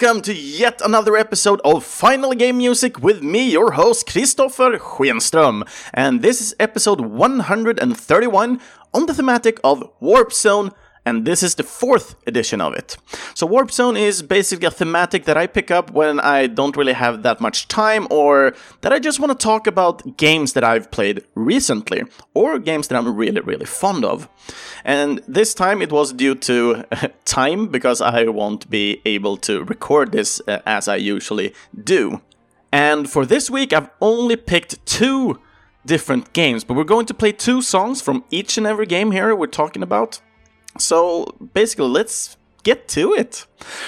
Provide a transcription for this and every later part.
welcome to yet another episode of Finally Game Music with me, your host Christopher Schenström. And this is episode 131 on the thematic of Warp Zone and this is the fourth edition of it. So Warp Zone is basically a thematic that I pick up when I don't really have that much time or that I just want to talk about games that I've played recently or games that I'm really really fond of. And this time it was due to time because I won't be able to record this uh, as I usually do. And for this week I've only picked two different games, but we're going to play two songs from each and every game here we're talking about. So basically, let's get to it.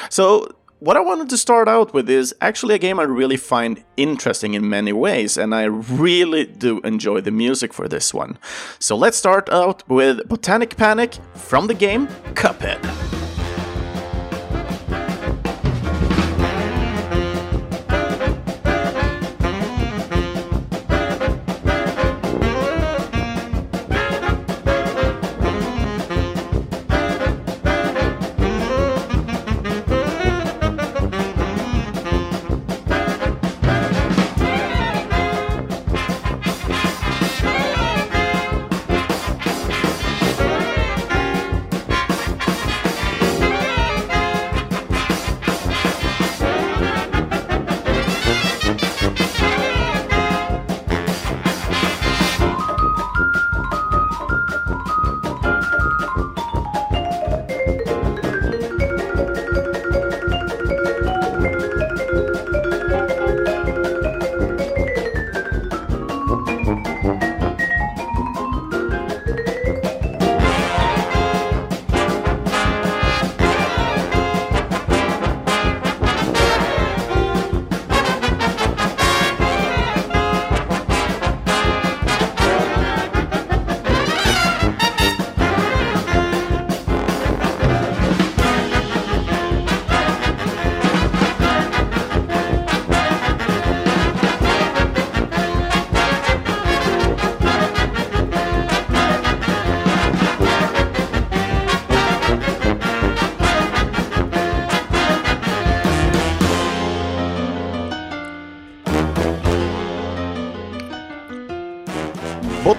So, what I wanted to start out with is actually a game I really find interesting in many ways, and I really do enjoy the music for this one. So, let's start out with Botanic Panic from the game Cuphead.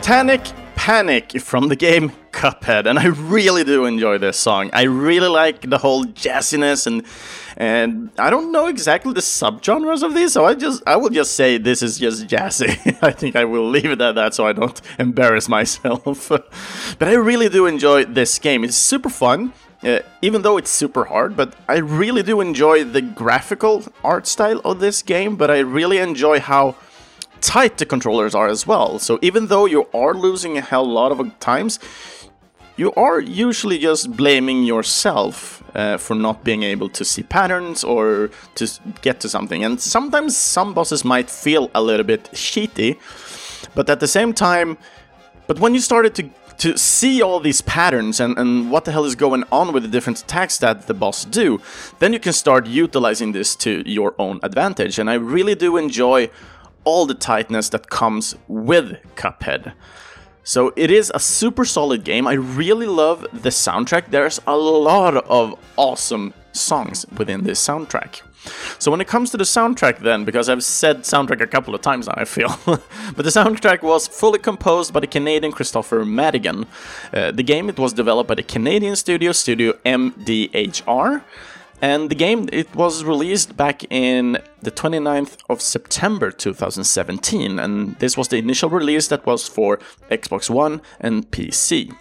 Botanic Panic from the game Cuphead, and I really do enjoy this song. I really like the whole jazziness and and I don't know exactly the subgenres of this, so I just I will just say this is just jazzy. I think I will leave it at that so I don't embarrass myself. but I really do enjoy this game. It's super fun. Uh, even though it's super hard, but I really do enjoy the graphical art style of this game, but I really enjoy how tight the controllers are as well. So even though you are losing a hell lot of times, you are usually just blaming yourself uh, for not being able to see patterns or to get to something. And sometimes some bosses might feel a little bit cheaty, but at the same time, but when you started to to see all these patterns and, and what the hell is going on with the different attacks that the boss do, then you can start utilizing this to your own advantage. And I really do enjoy all the tightness that comes with Cuphead. So it is a super solid game. I really love the soundtrack. There's a lot of awesome songs within this soundtrack. So when it comes to the soundtrack then, because I've said soundtrack a couple of times now, I feel, but the soundtrack was fully composed by the Canadian Kristofer Maddigan. Uh, the game, it was developed by the Canadian studio, Studio MDHR, and the game it was released back in the 29th of September 2017 and this was the initial release that was for Xbox One and PC.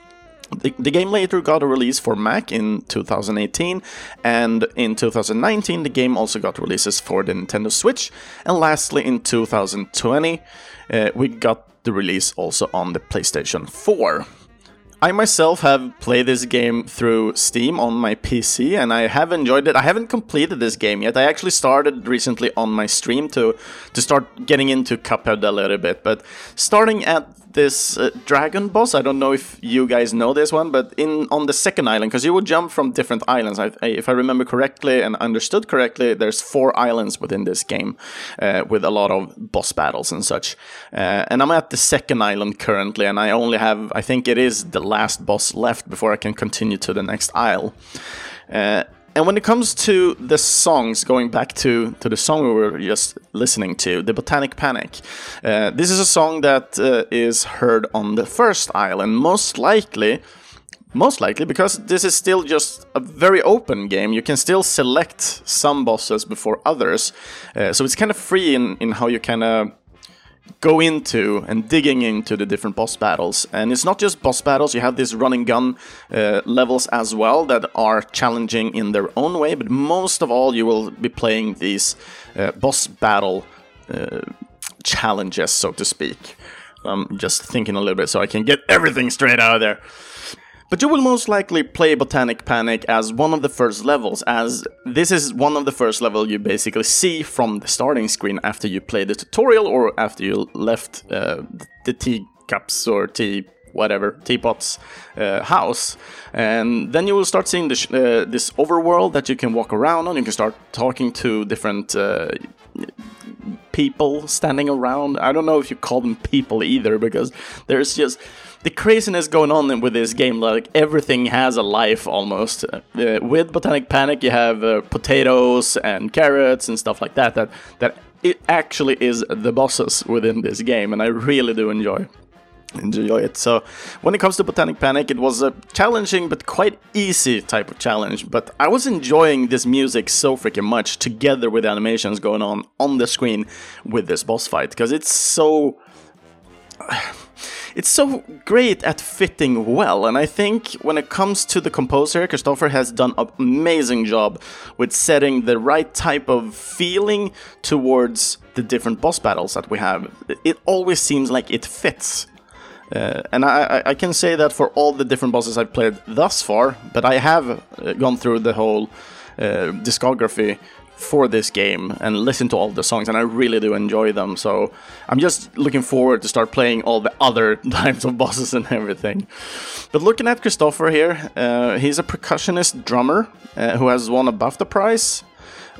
The, the, game later got a release for Mac in 2018, and in 2019 the game also got releases for the Nintendo Switch, and lastly in 2020 uh, we got the release also on the PlayStation 4. I myself have played this game through Steam on my PC and I have enjoyed it. I haven't completed this game yet. I actually started recently on my stream to to start getting into Cuphead a little bit, but starting at this uh, dragon boss. I don't know if you guys know this one, but in on the second island, because you would jump from different islands. I, if I remember correctly and understood correctly, there's four islands within this game uh, with a lot of boss battles and such. Uh, and I'm at the second island currently, and I only have, I think it is the last boss left before I can continue to the next isle. And when it comes to the songs, going back to, to the song we were just listening to, the Botanic Panic, uh, this is a song that uh, is heard on the first island, most likely. Most likely because this is still just a very open game. You can still select some bosses before others. Uh, so it's kind of free in, in how you kind of go into and digging into the different boss battles. And it's not just boss battles, you have these running gun uh, levels as well that are challenging in their own way, but most of all, you will be playing these uh, boss battle uh, challenges, so to speak. I'm just thinking a little bit so I can get everything straight out of there. But you will most likely play Botanic Panic as one of the first levels, as this is one of the first level you basically see from the starting screen after you play the tutorial or after you left uh, the teacups or tea whatever teapots uh, house. And then you will start seeing this, uh, this overworld that you can walk around on. You can start talking to different uh, people standing around. I don't know if you call them people either because there's just the craziness going on with this game. Like everything has a life almost. Uh, with Botanic Panic, you have uh, potatoes and carrots and stuff like that. That that it actually is the bosses within this game, and I really do enjoy enjoy it. So when it comes to Botanic Panic, it was a challenging but quite easy type of challenge. But I was enjoying this music so freaking much together with animations going on on the screen with this boss fight because it's so it's so great at fitting well, and I think when it comes to the composer, Kristofer has done an amazing job with setting the right type of feeling towards the different boss battles that we have. It always seems like it fits. Uh, and I, I, can say that for all the different bosses I've played thus far, but I have uh, gone through the whole uh, discography for this game and listen to all the songs, and I really do enjoy them. So I'm just looking forward to start playing all the other types of bosses and everything. But looking at Kristofer here, uh, he's a percussionist drummer uh, who has won a BAFTA prize.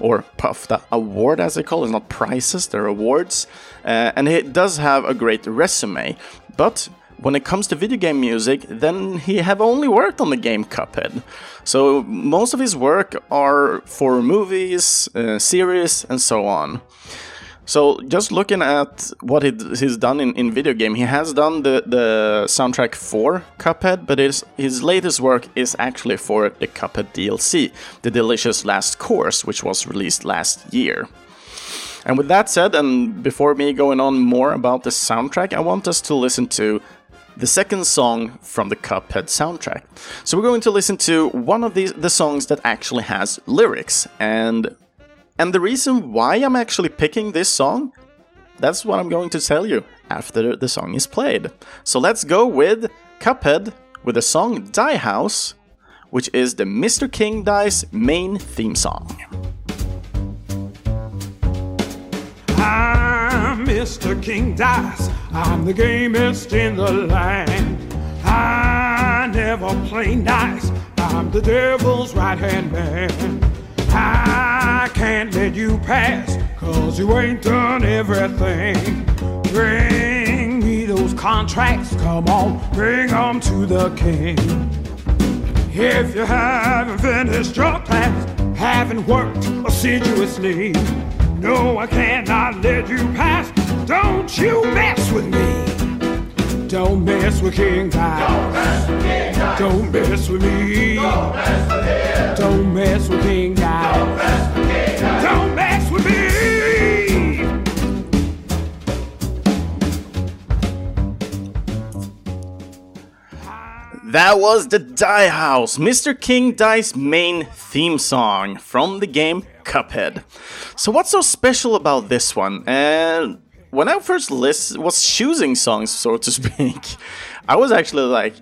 Or BAFTA award, as they call it, it's not prizes, they're awards. Uh, and he does have a great resume. But when it comes to video game music, then he have only worked on the game Cuphead. So most of his work are for movies, uh, series, and so on. So just looking at what he's done in, in video game, he has done the, the soundtrack for Cuphead, but his, his latest work is actually for the Cuphead DLC, The Delicious Last Course, which was released last year. And with that said, and before me going on more about the soundtrack, I want us to listen to the second song from the Cuphead soundtrack. So we're going to listen to one of these the songs that actually has lyrics and and the reason why I'm actually picking this song that's what I'm going to tell you after the song is played. So let's go with Cuphead with the song Die House, which is the Mr. King Dice main theme song. I'm Mr. King Dice. I'm the gamest in the land. I never play nice. I'm the devil's right hand man. I can't let you pass, cause you ain't done everything. Bring me those contracts, come on, bring them to the king. If you haven't finished your class, haven't worked assiduously, no, I cannot let you pass. Don't you mess with me. Don't mess with King Guy. Don't mess with me. Don't mess with King Guy. Don't mess with me. That was the Die House, Mr. King Dice's main theme song from the game Cuphead. So what's so special about this one? And when I first list was choosing songs, so to speak, I was actually like,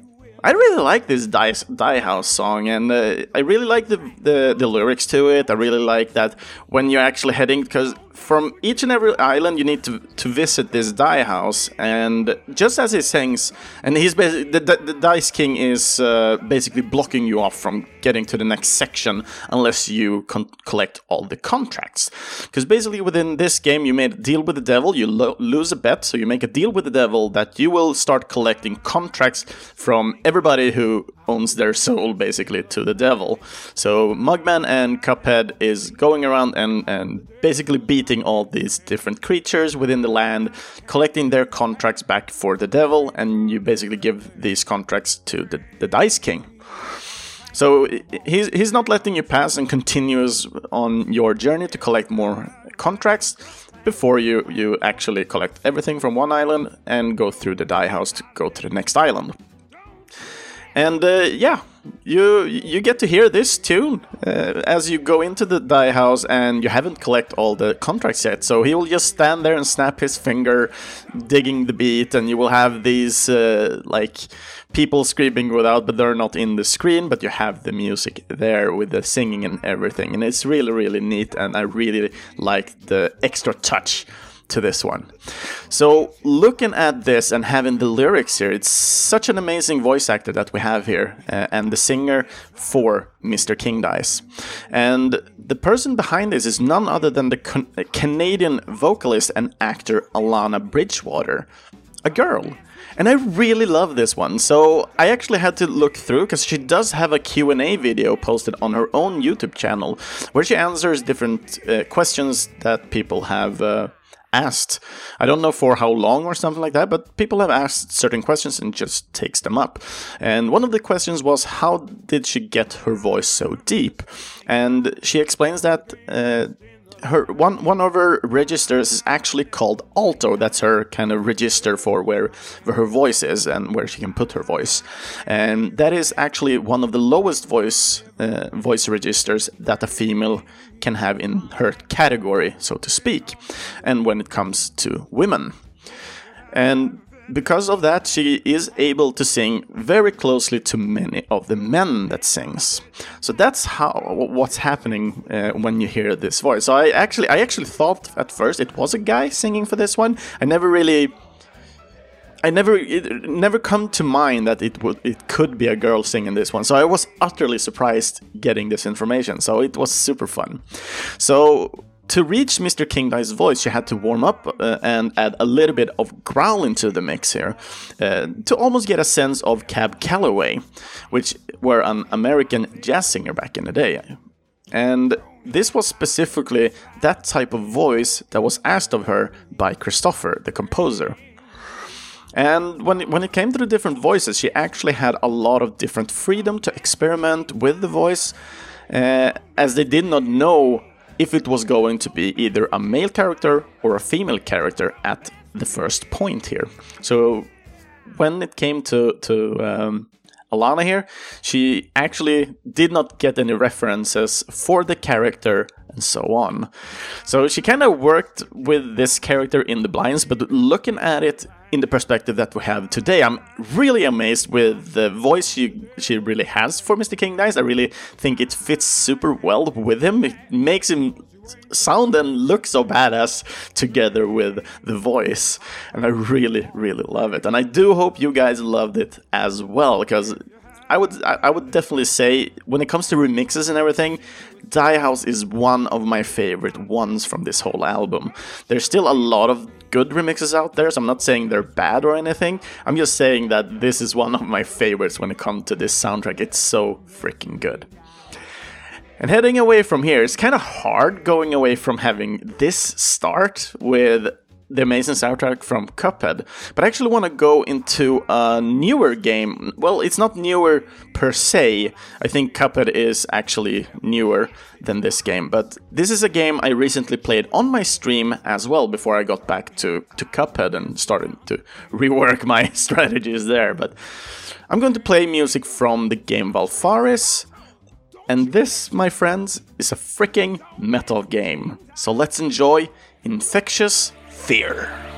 I really like this Die, Die House song, and uh, I really like the, the, the lyrics to it. I really like that when you're actually heading, because from each and every island you need to, to visit this die house. And just as he sings and he's the, the, the dice king is uh, basically blocking you off from getting to the next section unless you collect all the contracts. Because basically within this game you made a deal with the devil you lo lose a bet. So you make a deal with the devil that you will start collecting contracts from everybody who owns their soul basically to the devil. So Mugman and Cuphead is going around and, and basically beating all these different creatures within the land, collecting their contracts back for the devil, and you basically give these contracts to the, the Dice King. So he's, he's not letting you pass and continues on your journey to collect more contracts before you, you actually collect everything from one island and go through the die house to go to the next island. And uh, yeah, you you get to hear this tune uh, as you go into the die house and you haven't collect all the contracts yet. So he will just stand there and snap his finger, digging the beat, and you will have these uh, like people screaming without, but they're not in the screen, but you have the music there with the singing and everything, and it's really really neat, and I really like the extra touch to this one. So, looking at this and having the lyrics here, it's such an amazing voice actor that we have here, uh, and the singer for Mr. King Dice. And the person behind this is none other than the Canadian vocalist and actor Alana Bridgewater, a girl. And I really love this one. So I actually had to look through because she does have a Q&A video posted on her own YouTube channel where she answers different uh, questions that people have uh, asked. I don't know for how long or something like that, but people have asked certain questions and just takes them up. And one of the questions was, how did she get her voice so deep? And she explains that. Uh, her one one of her registers is actually called alto. That's her kind of register for where, where her voice is and where she can put her voice. And that is actually one of the lowest voice uh, voice registers that a female can have in her category, so to speak. And when it comes to women, and because of that, she is able to sing very closely to many of the men that sings. So that's how what's happening uh, when you hear this voice. So I actually, I actually thought at first it was a guy singing for this one. I never really. I never it never come to mind that it would it could be a girl singing this one. So I was utterly surprised getting this information. So it was super fun. So to reach Mr. King Dice's voice, you had to warm up uh, and add a little bit of growl into the mix here uh, to almost get a sense of Cab Calloway, which were an American jazz singer back in the day. And this was specifically that type of voice that was asked of her by Kristofer, the composer. And when it, when it came to the different voices, she actually had a lot of different freedom to experiment with the voice, uh, as they did not know if it was going to be either a male character or a female character at the first point here. So when it came to to um, Alana here, she actually did not get any references for the character and so on. So she kind of worked with this character in the blinds, but looking at it in the perspective that we have today, I'm really amazed with the voice she she really has for Mr. King Dice. I really think it fits super well with him. It makes him sound and look so badass together with the voice and i really really love it and i do hope you guys loved it as well because I would I would definitely say when it comes to remixes and everything, Die House is one of my favorite ones from this whole album. There's still a lot of good remixes out there, so I'm not saying they're bad or anything. I'm just saying that this is one of my favorites when it comes to this soundtrack. It's so freaking good. And heading away from here, it's kind of hard going away from having this start with the amazing soundtrack from Cuphead. But I actually want to go into a newer game. Well, it's not newer per se. I think Cuphead is actually newer than this game. But this is a game I recently played on my stream as well before I got back to, to Cuphead and started to rework my strategies there. But I'm going to play music from the game Valfaris. And this, my friends, is a freaking metal game. So let's enjoy Infectious fear.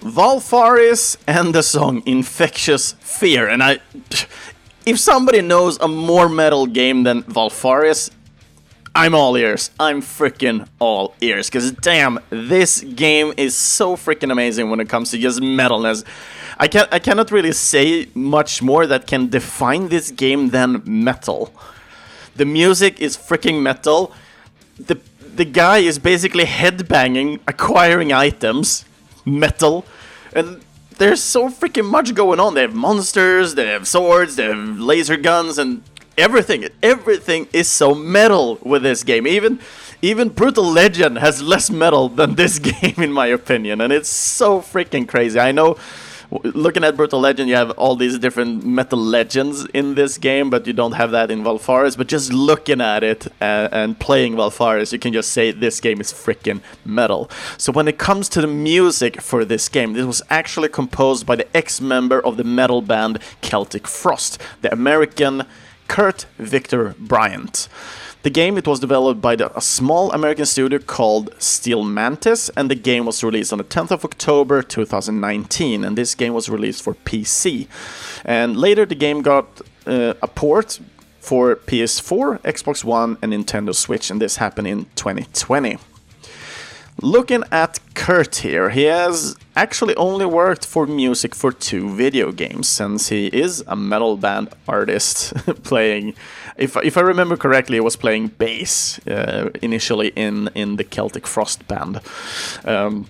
Valfaris and the song Infectious Fear. And I. If somebody knows a more metal game than Valfaris, I'm all ears. I'm freaking all ears. Because damn, this game is so freaking amazing when it comes to just metalness. I, can, I cannot really say much more that can define this game than metal. The music is freaking metal. The, the guy is basically headbanging, acquiring items, metal. And there's so freaking much going on. They have monsters, they have swords, they have laser guns, and everything. Everything is so metal with this game. Even even Brutal Legend has less metal than this game, in my opinion, and it's so freaking crazy. I know looking at Brutal Legend, you have all these different metal legends in this game, but you don't have that in Valfaris. But just looking at it uh, and playing Valfaris, you can just say this game is freaking metal. So when it comes to the music for this game, this was actually composed by the ex-member of the metal band Celtic Frost, the American Kurt Victor Bryant. The game it was developed by the, a small American studio called Steel Mantis, and the game was released on the 10th of October 2019. And this game was released for PC. And later, the game got uh, a port for PS4, Xbox One, and Nintendo Switch, and this happened in 2020. Looking at Kurt here, he has actually only worked for music for two video games since he is a metal band artist playing if if I remember correctly, I was playing bass uh, initially in in the Celtic Frost band. Um,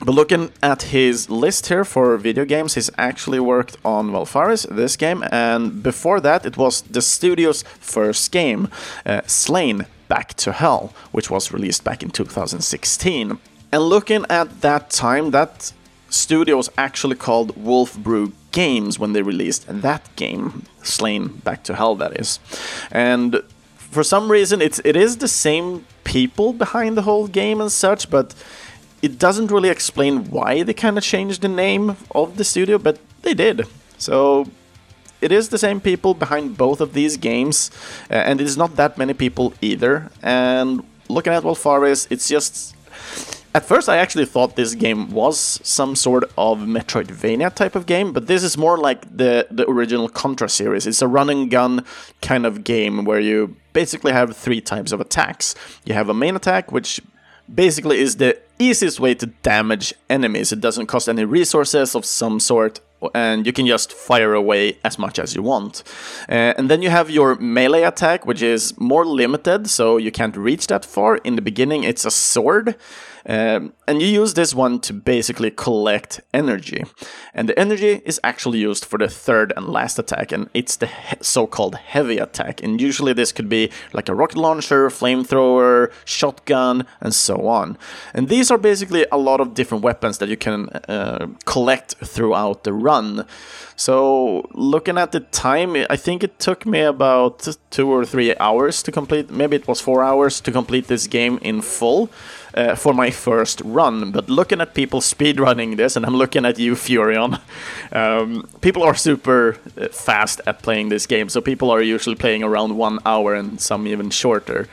but looking at his list here for video games, he's actually worked on Valfaris, this game, and before that, it was the studio's first game, uh, Slain Back to Hell, which was released back in 2016. And looking at that time, that studio was actually called Wolf Brew Games when they released and that game, Slain Back to Hell, that is. And for some reason, it's it is the same people behind the whole game and such, but it doesn't really explain why they kind of changed the name of the studio, but they did. So it is the same people behind both of these games, uh, and it is not that many people either. And looking at Valfaris, it's just at first, I actually thought this game was some sort of Metroidvania type of game, but this is more like the, the original Contra series. It's a run and gun kind of game where you basically have three types of attacks. You have a main attack, which basically is the easiest way to damage enemies. It doesn't cost any resources of some sort, and you can just fire away as much as you want. Uh, and then you have your melee attack, which is more limited, so you can't reach that far. In the beginning, it's a sword. Um, and you use this one to basically collect energy. And the energy is actually used for the third and last attack, and it's the he- so called heavy attack. And usually this could be like a rocket launcher, flamethrower, shotgun, and so on. And these are basically a lot of different weapons that you can uh, collect throughout the run. So, looking at the time, I think it took me about two or three hours to complete, maybe it was four hours to complete this game in full uh, for my first run. But looking at people speedrunning this, and I'm looking at you, Furion, um, people are super uh, fast at playing this game. So people are usually playing around one hour and some even shorter.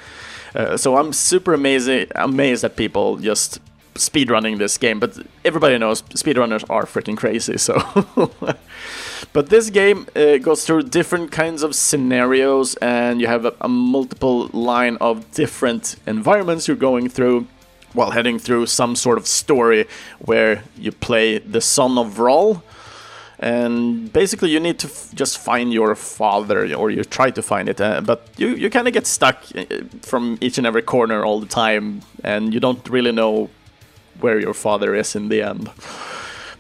Uh, so I'm super amazing, amazed at people just speedrunning this game. But everybody knows speedrunners are freaking crazy. So. But this game uh, goes through different kinds of scenarios, and you have a, a, multiple line of different environments you're going through while heading through some sort of story where you play the son of Vraal. And basically, you need to just find your father, or you try to find it, uh, but you, you kind of get stuck uh, from each and every corner all the time, and you don't really know where your father is in the end.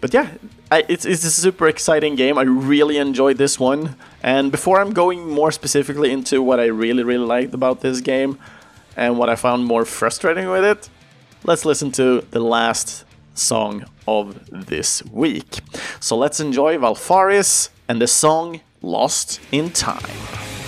But yeah, I, it's, it's a super exciting game. I really enjoyed this one. And before I'm going more specifically into what I really, really liked about this game and what I found more frustrating with it, let's listen to the last song of this week. So let's enjoy Valfaris and the song Lost in Time.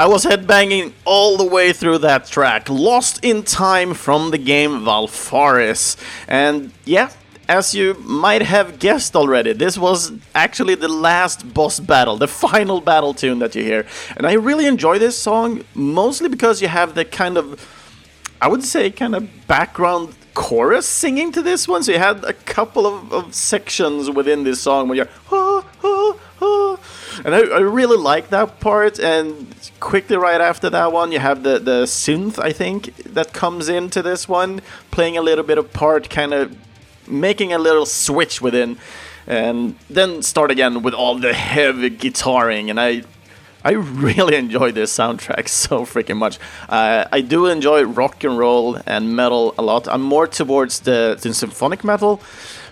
I was headbanging all the way through that track, Lost in Time from the game Valfaris. And yeah, as you might have guessed already, this was actually the last boss battle, the final battle tune that you hear. And I really enjoy this song, mostly because you have the kind of, I would say, kind of background chorus singing to this one. So you had a couple of, of sections within this song where you're, ah, ah, ah. And I, I really like that part. And quickly right after that one, you have the, the synth, I think, that comes into this one, playing a little bit of part, kind of making a little switch within, and then start again with all the heavy guitaring. And I, I really enjoy this soundtrack so freaking much. Uh, I do enjoy rock and roll and metal a lot. I'm more towards the, the symphonic metal.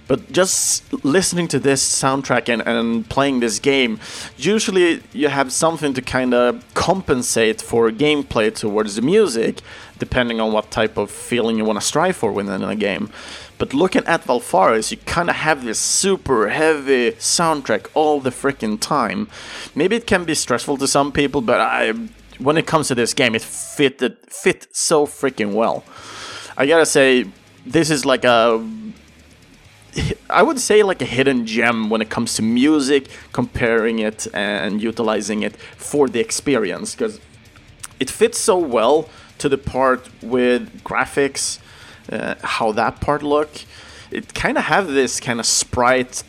But just listening to this soundtrack and, and playing this game, usually you have something to kind of compensate for gameplay towards the music, depending on what type of feeling you want to strive for within a game. But looking at Valfaris, you kind of have this super heavy soundtrack all the freaking time. Maybe it can be stressful to some people, but I, when it comes to this game, it fit it fit so freaking well. I gotta say, this is like a I would say like a hidden gem when it comes to music, comparing it and utilizing it for the experience because it fits so well to the part with graphics uh, how that part look. It kind of have this kind of sprite.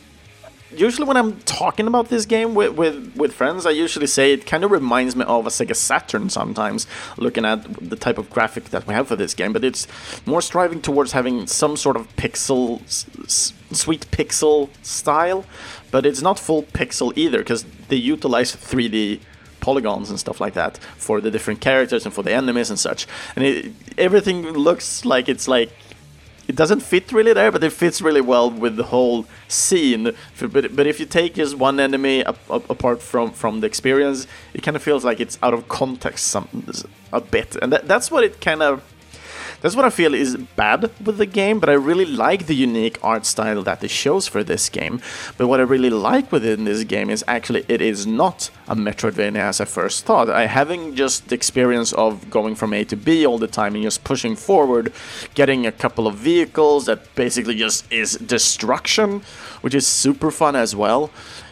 Usually, when I'm talking about this game with, with, with friends, I usually say it kind of reminds me of a Sega Saturn sometimes, looking at the type of graphic that we have for this game. But it's more striving towards having some sort of pixel, s- sweet pixel style, but it's not full pixel either, because they utilize 3D polygons and stuff like that for the different characters and for the enemies and such. And it, everything looks like it's like it doesn't fit really there, but it fits really well with the whole scene. But, but if you take just one enemy apart from, from the experience, it kind of feels like it's out of context some a bit, and that, that's what it kind of that's what I feel is bad with the game, but I really like the unique art style that it shows for this game. But what I really like within this game is actually it is not a Metroidvania as I first thought. I having just the experience of going from A to B all the time and just pushing forward, getting a couple of vehicles that basically just is destruction, which is super fun as well.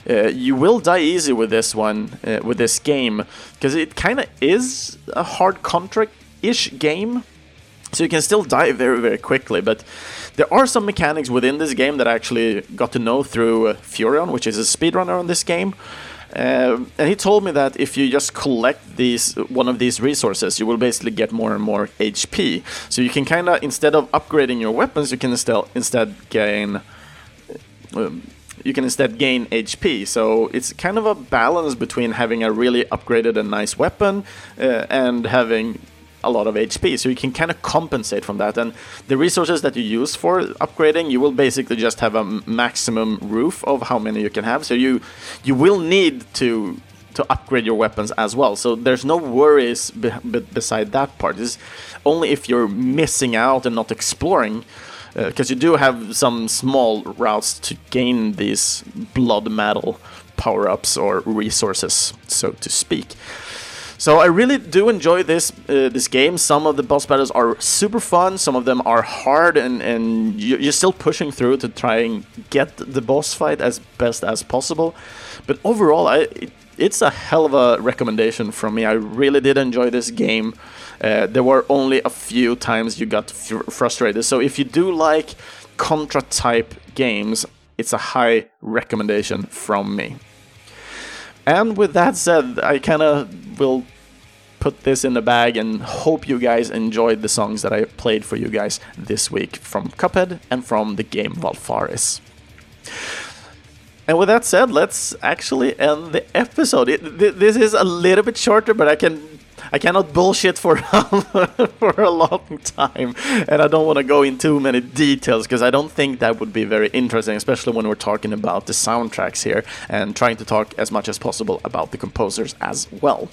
Uh, you will die easy with this one, uh, with this game, because it kind of is a hard Contra ish game so you can still die very, very quickly, but there are some mechanics within this game that I actually got to know through uh, Furion, which is a speedrunner on this game. Uh, and he told me that if you just collect these one of these resources, you will basically get more and more HP. So you can kind of instead of upgrading your weapons, you can instead instead gain. Um, you can instead gain HP. So it's kind of a balance between having a really upgraded and nice weapon uh, and having a lot of HP, so you can kind of compensate from that. And the resources that you use for upgrading, you will basically just have a maximum roof of how many you can have. So you you will need to to upgrade your weapons as well. So there's no worries be, be, beside that part. It's only if you're missing out and not exploring, because uh, you do have some small routes to gain these blood metal power ups or resources, so to speak. So I really do enjoy this uh, this game. Some of the boss battles are super fun. Some of them are hard, and and you're still pushing through to try and get the boss fight as best as possible. But overall, I it, it's a hell of a recommendation from me. I really did enjoy this game. Uh, there were only a few times you got frustrated. So if you do like Contra type games, it's a high recommendation from me. And with that said, I kind of will put this in the bag and hope you guys enjoyed the songs that I played for you guys this week from Cuphead and from the game Valfaris. And with that said, let's actually end the episode. It, th- this is a little bit shorter, but I can I cannot bullshit for for a long time, and I don't want to go in too many details because I don't think that would be very interesting, especially when we're talking about the soundtracks here and trying to talk as much as possible about the composers as well.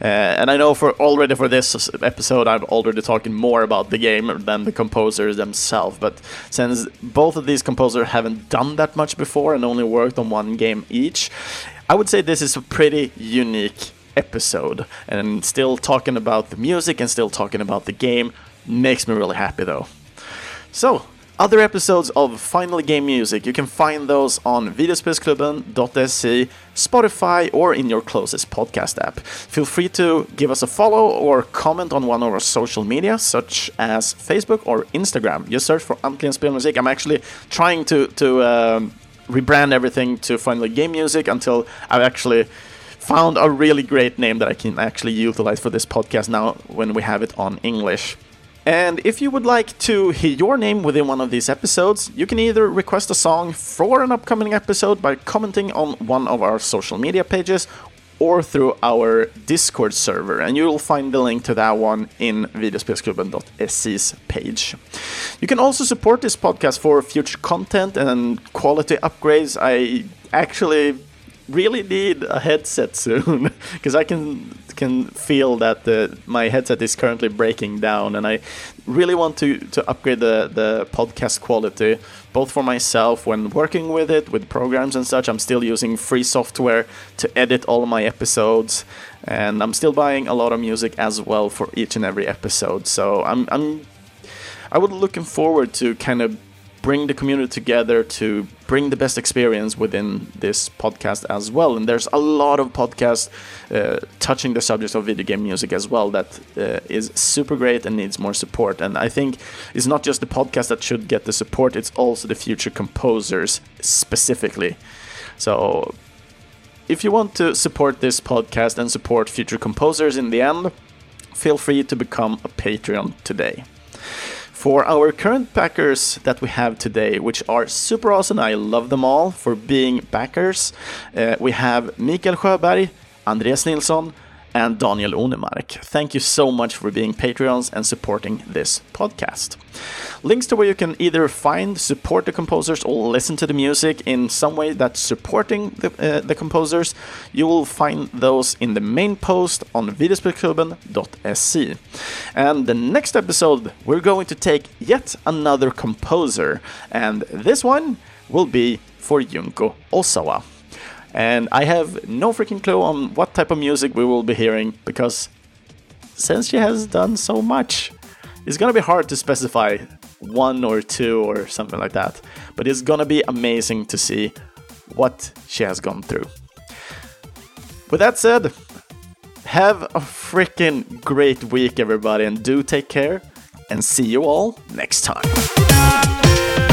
Uh, and I know for already for this episode, I'm already talking more about the game than the composers themselves. But since both of these composers haven't done that much before and only worked on one game each, I would say this is a pretty unique episode. And still talking about the music and still talking about the game makes me really happy though. So, other episodes of Finally Game Music, you can find those on videospelsklubben.se, Spotify, or in your closest podcast app. Feel free to give us a follow or comment on one of our social media, such as Facebook or Instagram. Just search for Antligen Spelmusik. I'm actually trying to, to um, rebrand everything to Finally Game Music until I've actually found a really great name that I can actually utilize for this podcast now when we have it on English. And if you would like to hear your name within one of these episodes, you can either request a song for an upcoming episode by commenting on one of our social media pages or through our Discord server, and you'll find the link to that one in videospelsklubben.se's page. You can also support this podcast for future content and quality upgrades. I actually really need a headset soon because I can can feel that the, my headset is currently breaking down, and I really want to to upgrade the the podcast quality both for myself when working with it with programs and such. I'm still using free software to edit all my episodes, and I'm still buying a lot of music as well for each and every episode. So I'm I'm I would looking forward to kind of bring the community together to bring the best experience within this podcast as well. And there's a lot of podcasts uh, touching the subject of video game music as well that uh, is super great and needs more support. And I think it's not just the podcast that should get the support, it's also the future composers specifically. So if you want to support this podcast and support future composers in the end, feel free to become a Patreon today. For our current backers that we have today, which are super awesome, I love them all for being backers, uh, we have Mikael Sjöberg, Andreas Nilsson, and Daniel Onemark. Thank you so much for being Patreons and supporting this podcast. Links to where you can either find, support the composers, or listen to the music in some way that's supporting the, uh, the composers, you will find those in the main post on videospelsklubben.se. And the next episode, we're going to take yet another composer, and this one will be for Junko Ozawa. And I have no freaking clue on what type of music we will be hearing because since she has done so much, it's gonna be hard to specify one or two or something like that. But it's gonna be amazing to see what she has gone through. With that said, have a freaking great week, everybody, and do take care, and see you all next time.